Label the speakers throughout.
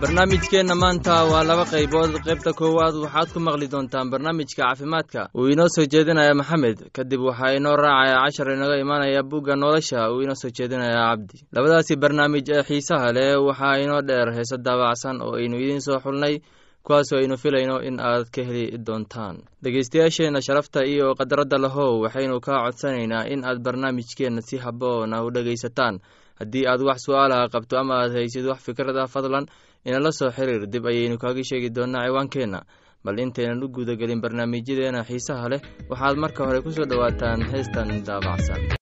Speaker 1: barnaamijkeenna maanta waa laba qaybood. Qaybta koowaad waxaad ku maqli doontaan barnaamijka caafimaadka. Uu inoo soo jeedinaya maxamed kadib waxaa inoo raacaya cashar inaga imaanaya bugga nolosha. Uu inoo soo jeedinaya cabdi labadaasi barnaamij ee xiisaha leh waxaa inoo dheer heese daabacsan oo aynu idiin soo xulnay kuwaasoo aynu filayno in aad ka heli doontaan. Dhegaystayaasheenna sharafta iyo qadaradda lahow waxaynu kaa codsanaynaa in aad barnaamijkeenna si haboona u dhegaysataan. Haddii aad wax su'aalaha qabto ama aad haysid wax fikrada fadlan inala soo xiriir dib ayaynu kaaga sheegi doonaa ciwaankeenna. Bal intaynan u guudagelin barnaamijyadeena xiisaha leh waxaad marka hore ku soo dhowaataan heestan daabacsan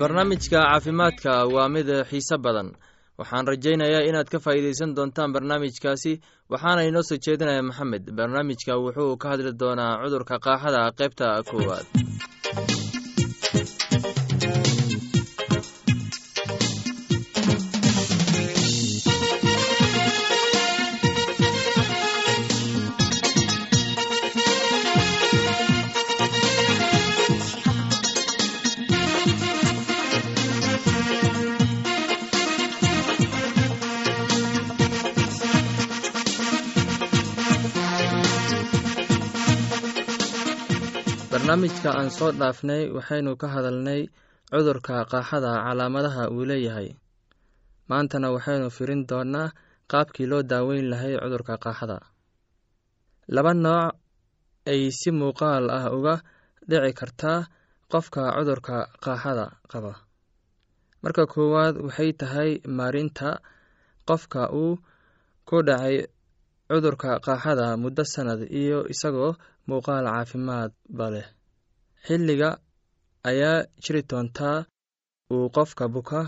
Speaker 1: barnaamijka caafimaadka waa mid xiise badan. Waxaan rajaynayaa inaad ka faa'iidaysan doontaan barnaamijkaasi waxaana inoo soo jeedinaya maxamed. Barnaamijka wuxuu ka hadli doonaa cudurka qaaxada qaybta koowaad. Barnaamijka aan soo dhaafnay waxaynu ka hadalnay cudurka qaaxada calaamadaha uu leeyahay. Maantana waxaynu firin doonnaa qaabkii loo daaweyn lahay cudurka qaaxada. Laba nooc ay si muuqaal ah uga dhici kartaa qofka cudurka qaaxada qaba. Marka koowaad waxay tahay maarinta qofka uu ku dhacay cudurka qaaxada muddo sannad iyo isagoo muuqaal caafimaadba leh xilliga ayaa jiri doontaa uu qofka buka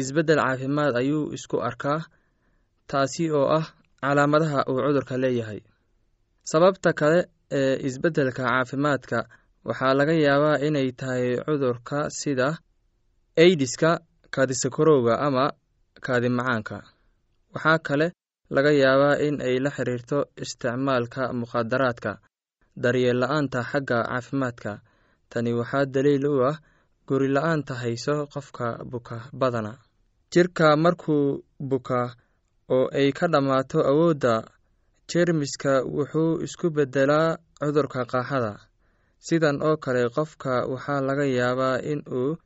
Speaker 1: isbeddel caafimaad ayuu isku arkaa taasi oo ah calaamadaha uu cudurka leeyahay. Sababta kale ee isbeddelka caafimaadka waxaa laga yaabaa inay tahay cudurka sida aidiska kaadisakarowga ama kaadi macaanka waxaa kale laga yaabaa in ay la xiriirto isticmaalka mukhaadaraadka daryeel la'aanta xagga caafimaadka tani waxaa daliil u ah guri la'aanta hayso qofka buka badana. Jirka markuu buka oo ay ka dhammaato awoodda jeermiska wuxuu isku beddelaa cudurka qaaxada. Sidan oo kale qofka waxaa laga yaabaa in uu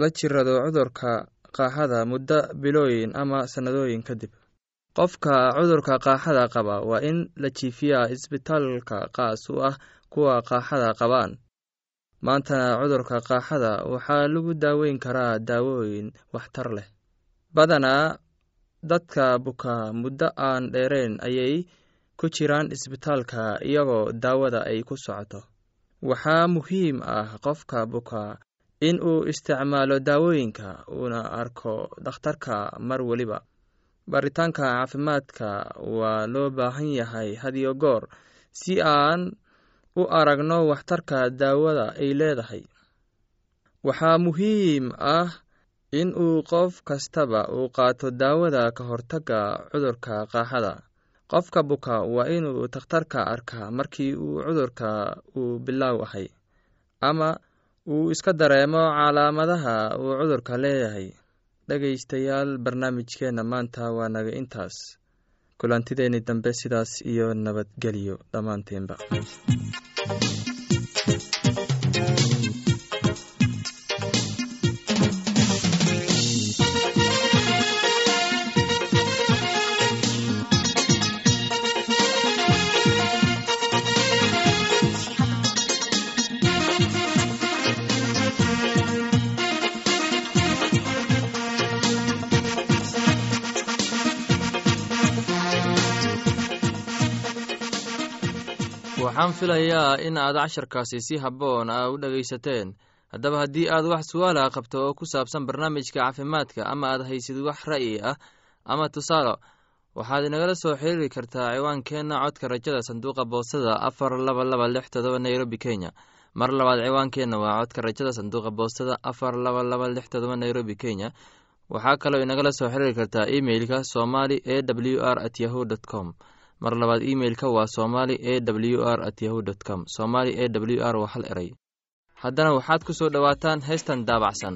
Speaker 1: la jirado cudurka qaaxada muddo bilooyin ama sannadooyin kadib qofka cudurka qaaxada qaba waa in la jiifiyaa isbitaalka qaas u ah kuwa qaaxada qabaan maantana cudurka qaaxada waxaa lagu daaweyn karaa daawooyin waxtar leh. Badanaa dadka buka muddo aan dheerayn ayay ku jiraan isbitaalka iyagoo daawada ay ku socoto. Waxaa muhiim ah qofka buka in uu isticmaalo daawooyinka uuna arko dhakhtarka mar weliba baaritaanka caafimaadka waa loo baahan yahay hadiyo goor si aan u aragno waxtarka daawada ay leedahay. Waxaa muhiim ah in uu qof kastaba uu qaato daawada ka hortagga cudurka qaaxada. Qofka buka waa inuu takhtarka arkaa markii uu cudurka uu bilaaw ahay ama uu iska dareemo calaamadaha uu cudurka leeyahay. Dhegaystayaal barnaamijkeenna maanta waa naga intaas kulantideeni dambe sidaas iyo nabadgelyo dhammaanteenba waxaan filayaa in aad casharkaasi si habboon a u dhegaysateen haddaba haddii aad wax su'aalaha qabto oo ku saabsan barnaamijka caafimaadka ama aad haysid wax ra'yi ah ama tusaale waxaad inagala soo xiriiri kartaa ciwaankeenna codka rajada sanduuqa boostada afar laba laba lix todoba nairobi kenya. Mar labaad ciwaankeenna waa codka rajada sanduuqa boostada afar laba laba lix todoba nairobi kenya. Waxaa kaloo inagala soo xiriiri kartaa emeilka somali e w r at yahu dt com mar labaad imeilka waa somali e w r at yahu dt com. Somali e w r waa hal eray. Haddana waxaad ku soo dhowaataan heestan daabacsan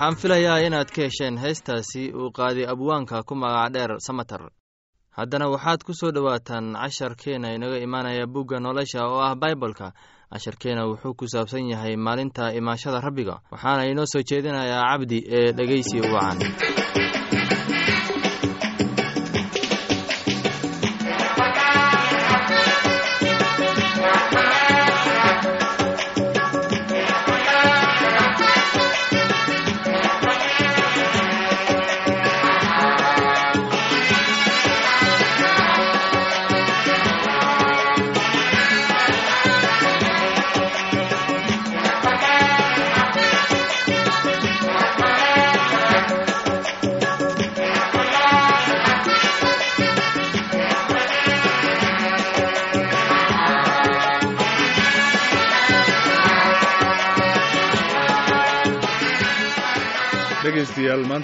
Speaker 1: waxaan filayaa inaad ka hesheen heestaasi uu qaaday abwaanka ku magac dheer samater haddana waxaad ku soo dhowaataan casharkeena inaga imaanaya bugga nolosha oo ah baibolka casharkeena wuxuu ku saabsan yahay maalinta imaashada rabbiga. Waxaana inoo soo jeedinayaa cabdi ee dhegeysi wacan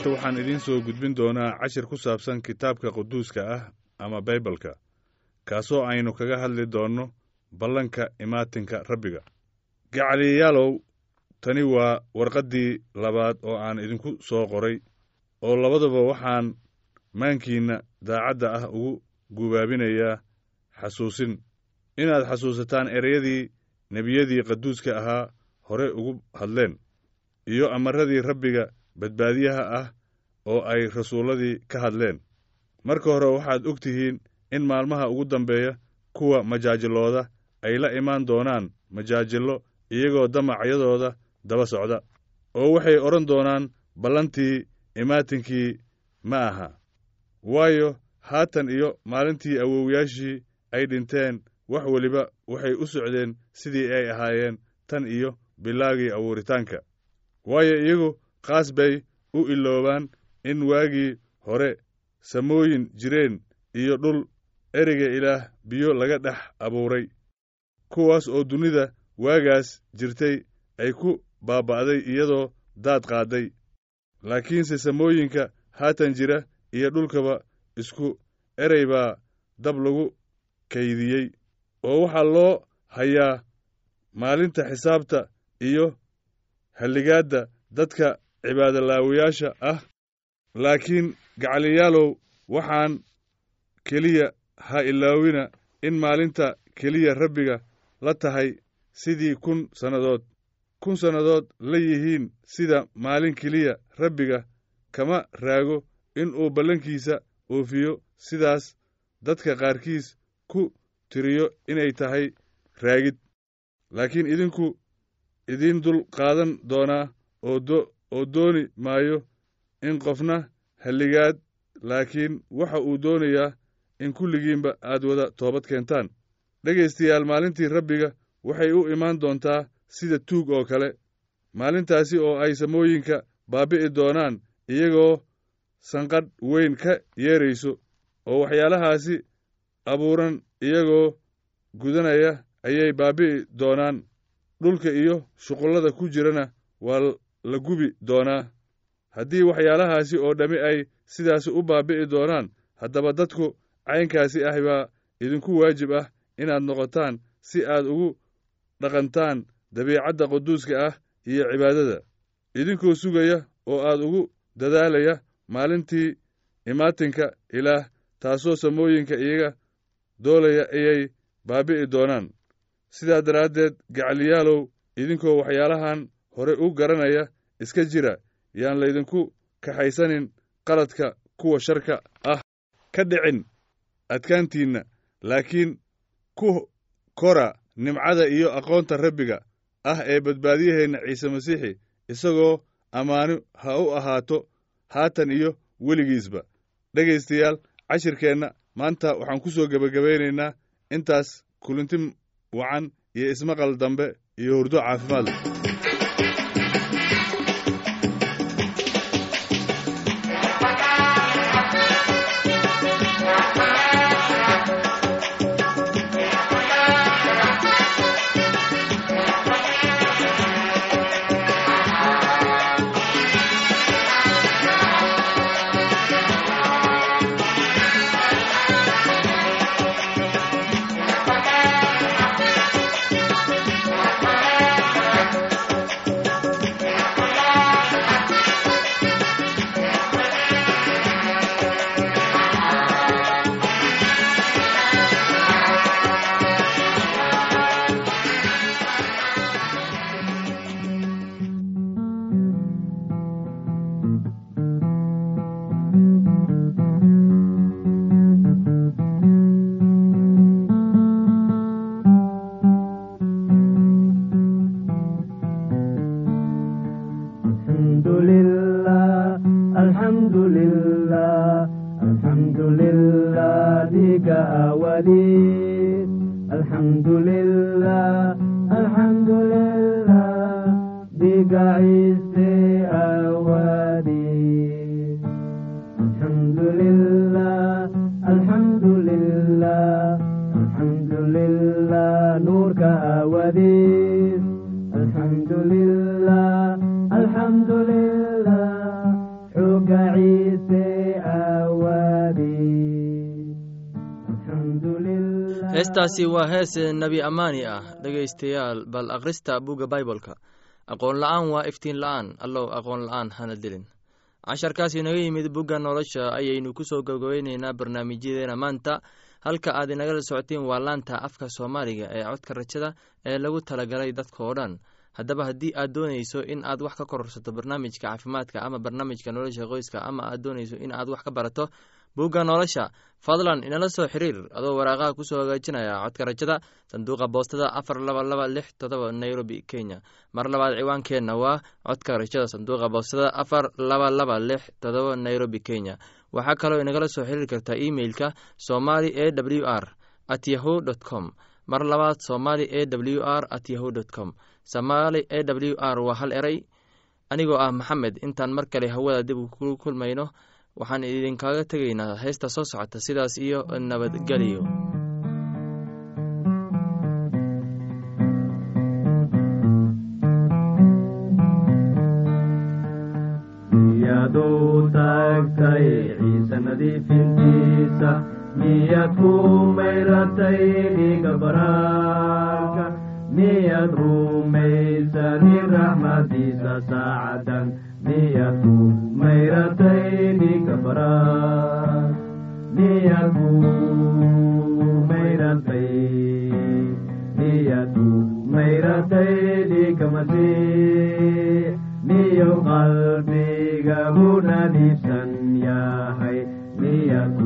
Speaker 2: maanta waxaan idiin soo gudbin doonaa cashir ku saabsan kitaabka quduuska ah ama baybalka kaasoo aynu kaga hadli doonno ballanka imaatinka rabbiga. Gacaliyaalow tani waa warqaddii labaad oo aan idinku soo qoray oo labaduba waxaan maankiinna daacadda ah ugu gubaabinayaa xasuusin. Inaad xasuusataan ereyadii nebiyadii qaduuska ahaa hore ugu hadleen iyo amaradii rabbiga badbaadiyaha ah oo ay rasuulladii ka hadleen. Marka hore waxaad og tihiin in maalmaha ugu dambeeya kuwa majaajilooda ay la imaan doonaan majaajillo iyagoo damacyadooda daba socda oo waxay odhan doonaan ballantii imaatinkii ma aha. Waayo haatan iyo maalintii awowyaashii ay dhinteen wax weliba waxay u socdeen sidii ay ahaayeen tan iyo bilaagii abuuritaanka. Waayo iyagu qaas bay u iloobaan in waagii hore samooyin jireen iyo dhul ereyga ilaah biyo laga dhex abuuray. Kuwaas oo dunida waagaas jirtay ay ku baaba'day iyadoo daad qaadday laakiinse samooyinka haatan jira iyo dhulkaba isku erey baa dab lagu kaydiyey oo waxaa loo hayaa maalinta xisaabta iyo halligaadda dadka cibaadolaawayaasha ah laakiin gacaliyaalow waxaan keliya ha ilaawina in maalinta keliya rabbiga la tahay sidii kun sannadood. Kun sannadood la yihiin sida maalin keliya rabbiga kama raago inuu ballankiisa oofiyo. Sidaas dadka qaarkiis ku tiriyo inay tahay raagid. Laakiin idinku idiin dul qaadan doonaa oo dooni maayo in qofna halligaad laakiin waxa uu doonayaa in kulligiinba aad wada toobad keentaan. Dhegaystayaal maalintii rabbiga waxay u imaan doontaa sida tuug oo kale. Maalintaasi oo ay samooyinka baabbi'i doonaan iyagoo sanqadh weyn ka yeerayso oo waxyaalahaasi abuuran iyagoo gudanaya ayay baabbi'i doonaan. Dhulka iyo shuqullada ku jirana waa la gubi doonaa haddii waxyaalahaasi oo dhammi ay sidaasi u baabbi'i doonaan haddaba dadku caynkaasi ah baa idinku waajib ah inaad noqotaan si aad ugu dhaqantaan dabiicadda quduuska ah iyo cibaadada. Idinkoo sugaya oo aad ugu dadaalaya maalintii imaatinka ilaah taasoo samooyinka iyaga doolaya ayay baabbi'i doonaan. Sidaa daraaddeed gacaliyaalow idinkoo waxyaalahan hore u garanaya iska jira yaan laydinku kaxaysanin qaladka kuwa sharka ah. Ka dhicin adkaantiinna laakiin ku kora nimcada iyo aqoonta rabbiga ah ee badbaadiyaheenna ciise masiixi isagoo ammaano ha u ahaato haatan iyo weligiisba. Dhegaystayaal cashirkeenna maanta waxaan ku soo gebagabaynaynaa intaas kulinti wacan iyo ismaqal dambe iyo hurdo caafimaad leh
Speaker 1: heestaasi waa hees nebi ammaani ah dhegaystayaal bal akhrista bugga baibolka aqoon la'aan waa iftiin la'aan. Allow aqoon la'aan hana dilin. Casharkaas inaga yimid bugga nolosha ayaynu ku soo gabgabayneynaa barnaamijyadeena maanta. Halka aad inagala socotiin waa laanta afka soomaaliga ee codka rajada ee lagu talagalay dadka oo dhan. Haddaba haddii aad doonayso in aad wax ka kororsato barnaamijka caafimaadka ama barnaamijka nolosha qoyska ama aad doonayso in aad wax ka barato bugga nolosha fadlan inala soo xiriir adoo waraaqaha ku soo hagaajinaya codka rajada sanduuqa boostada afar laba laba lix todoba nairobi kenya. Mar labaad ciwaankeenna waa codka rajada sanduuqa boostada afar laba laba lix todoba nairobi kenya. Waxaa kaloo inagala soo xiriiri kartaa emeilka somali e w r at yahu dt com. Mar labaad somali e w r at yahu dt com. Somali e w r waa hal eray. Anigoo ah maxamed intaan mar kale hawada dib ku kulmayno waxaan idinkaga tegaynaa heesta soo socota sidaas iyo
Speaker 3: nadiifintiisa miyaad ku mayratay dhiiga baraarka miyaad rumaysani raxmadiisa saacadan miyaad ku mayratay dhiiga baraar miyaad ku mayratay miyaad ku mayratay dhiiga masiix miyow qalbigagu nadiifsan yahay miyaad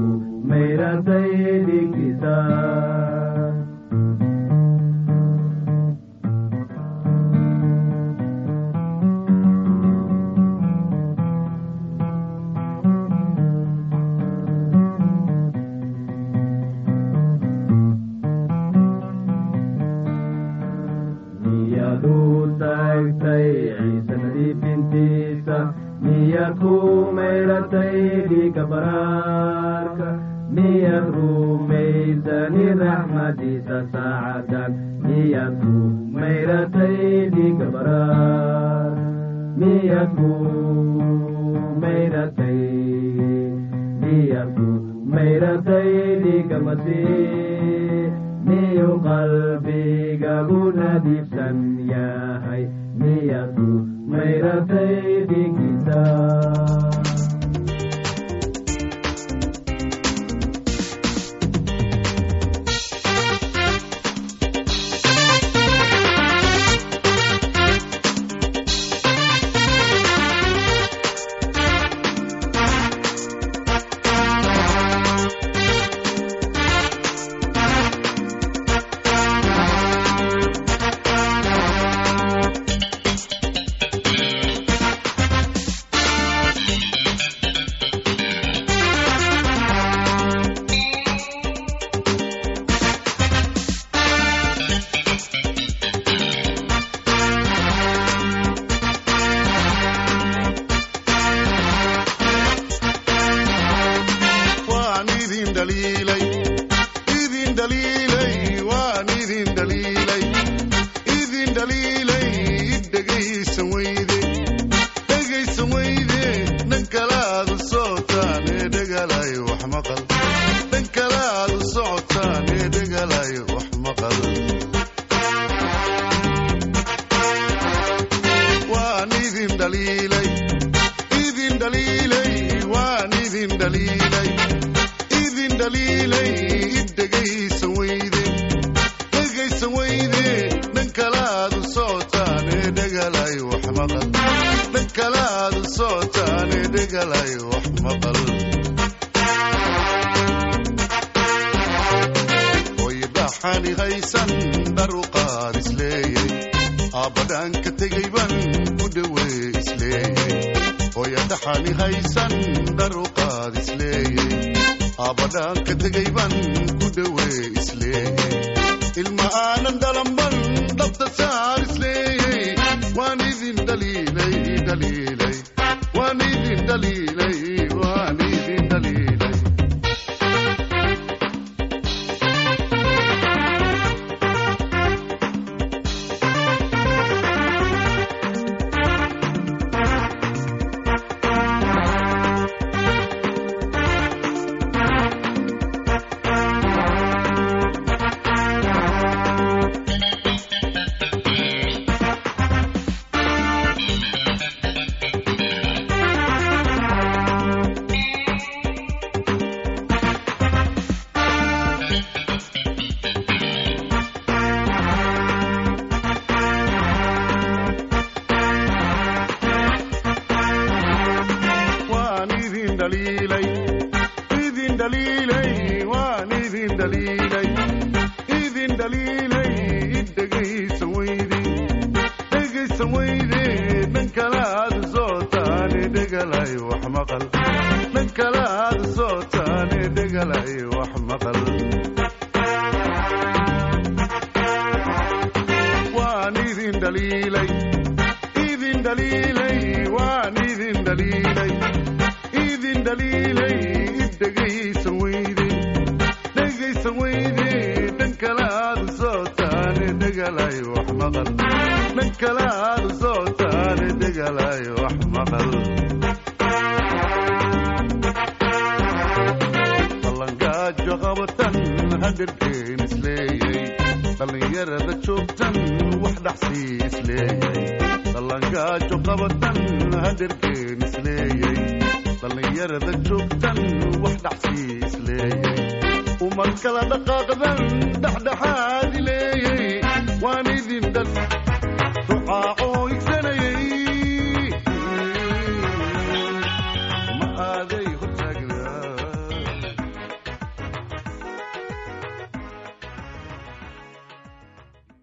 Speaker 3: taagtay ciise nadiifintiisa miyaad ku mayratay dhiiga baraarka miyaad rumaysani raxmadiisa saacadan miyaad ku mayratay dhiiga miyaad ku miyaad ku mayratay dhiiga miyuu qalbigagu nadiifsan yahay miyaad ku mayratay
Speaker 4: socotaan ee dhegalay wax maqal. Dhan kalaadu socotaan ee dhegalay wax maqal. Oy dhaxani haysan dharuqaad isleeyay. Aabbadhaan ka tegay ban ku dhowee isleeyay. Oya dhaxani haysan dharuqaad isleeyay. Aabbadhaan ka tegay ban ku dhowee isleeyay. Ilma aanan dhalanban dhabta saar idin dhaliilay dhaliilay waan idin dhaliilay idhegaysa weyde dhegaysa weyde dhan kale aad soo taane dhegalay wax maqal dhan kale aad soo taane dhegalay wax maqal balangaajo qabatan hagarkeen isleeyey dhallinyarada joogtan wax dhaxsii isleeyey dallangaajo qabatan hagarkeen leeyay dhallinyarada joogtan wax dhacsiis leeyay umad kala dhaqaaqdan dhexdhexaadi leeyay waan idin dhan rucaacooy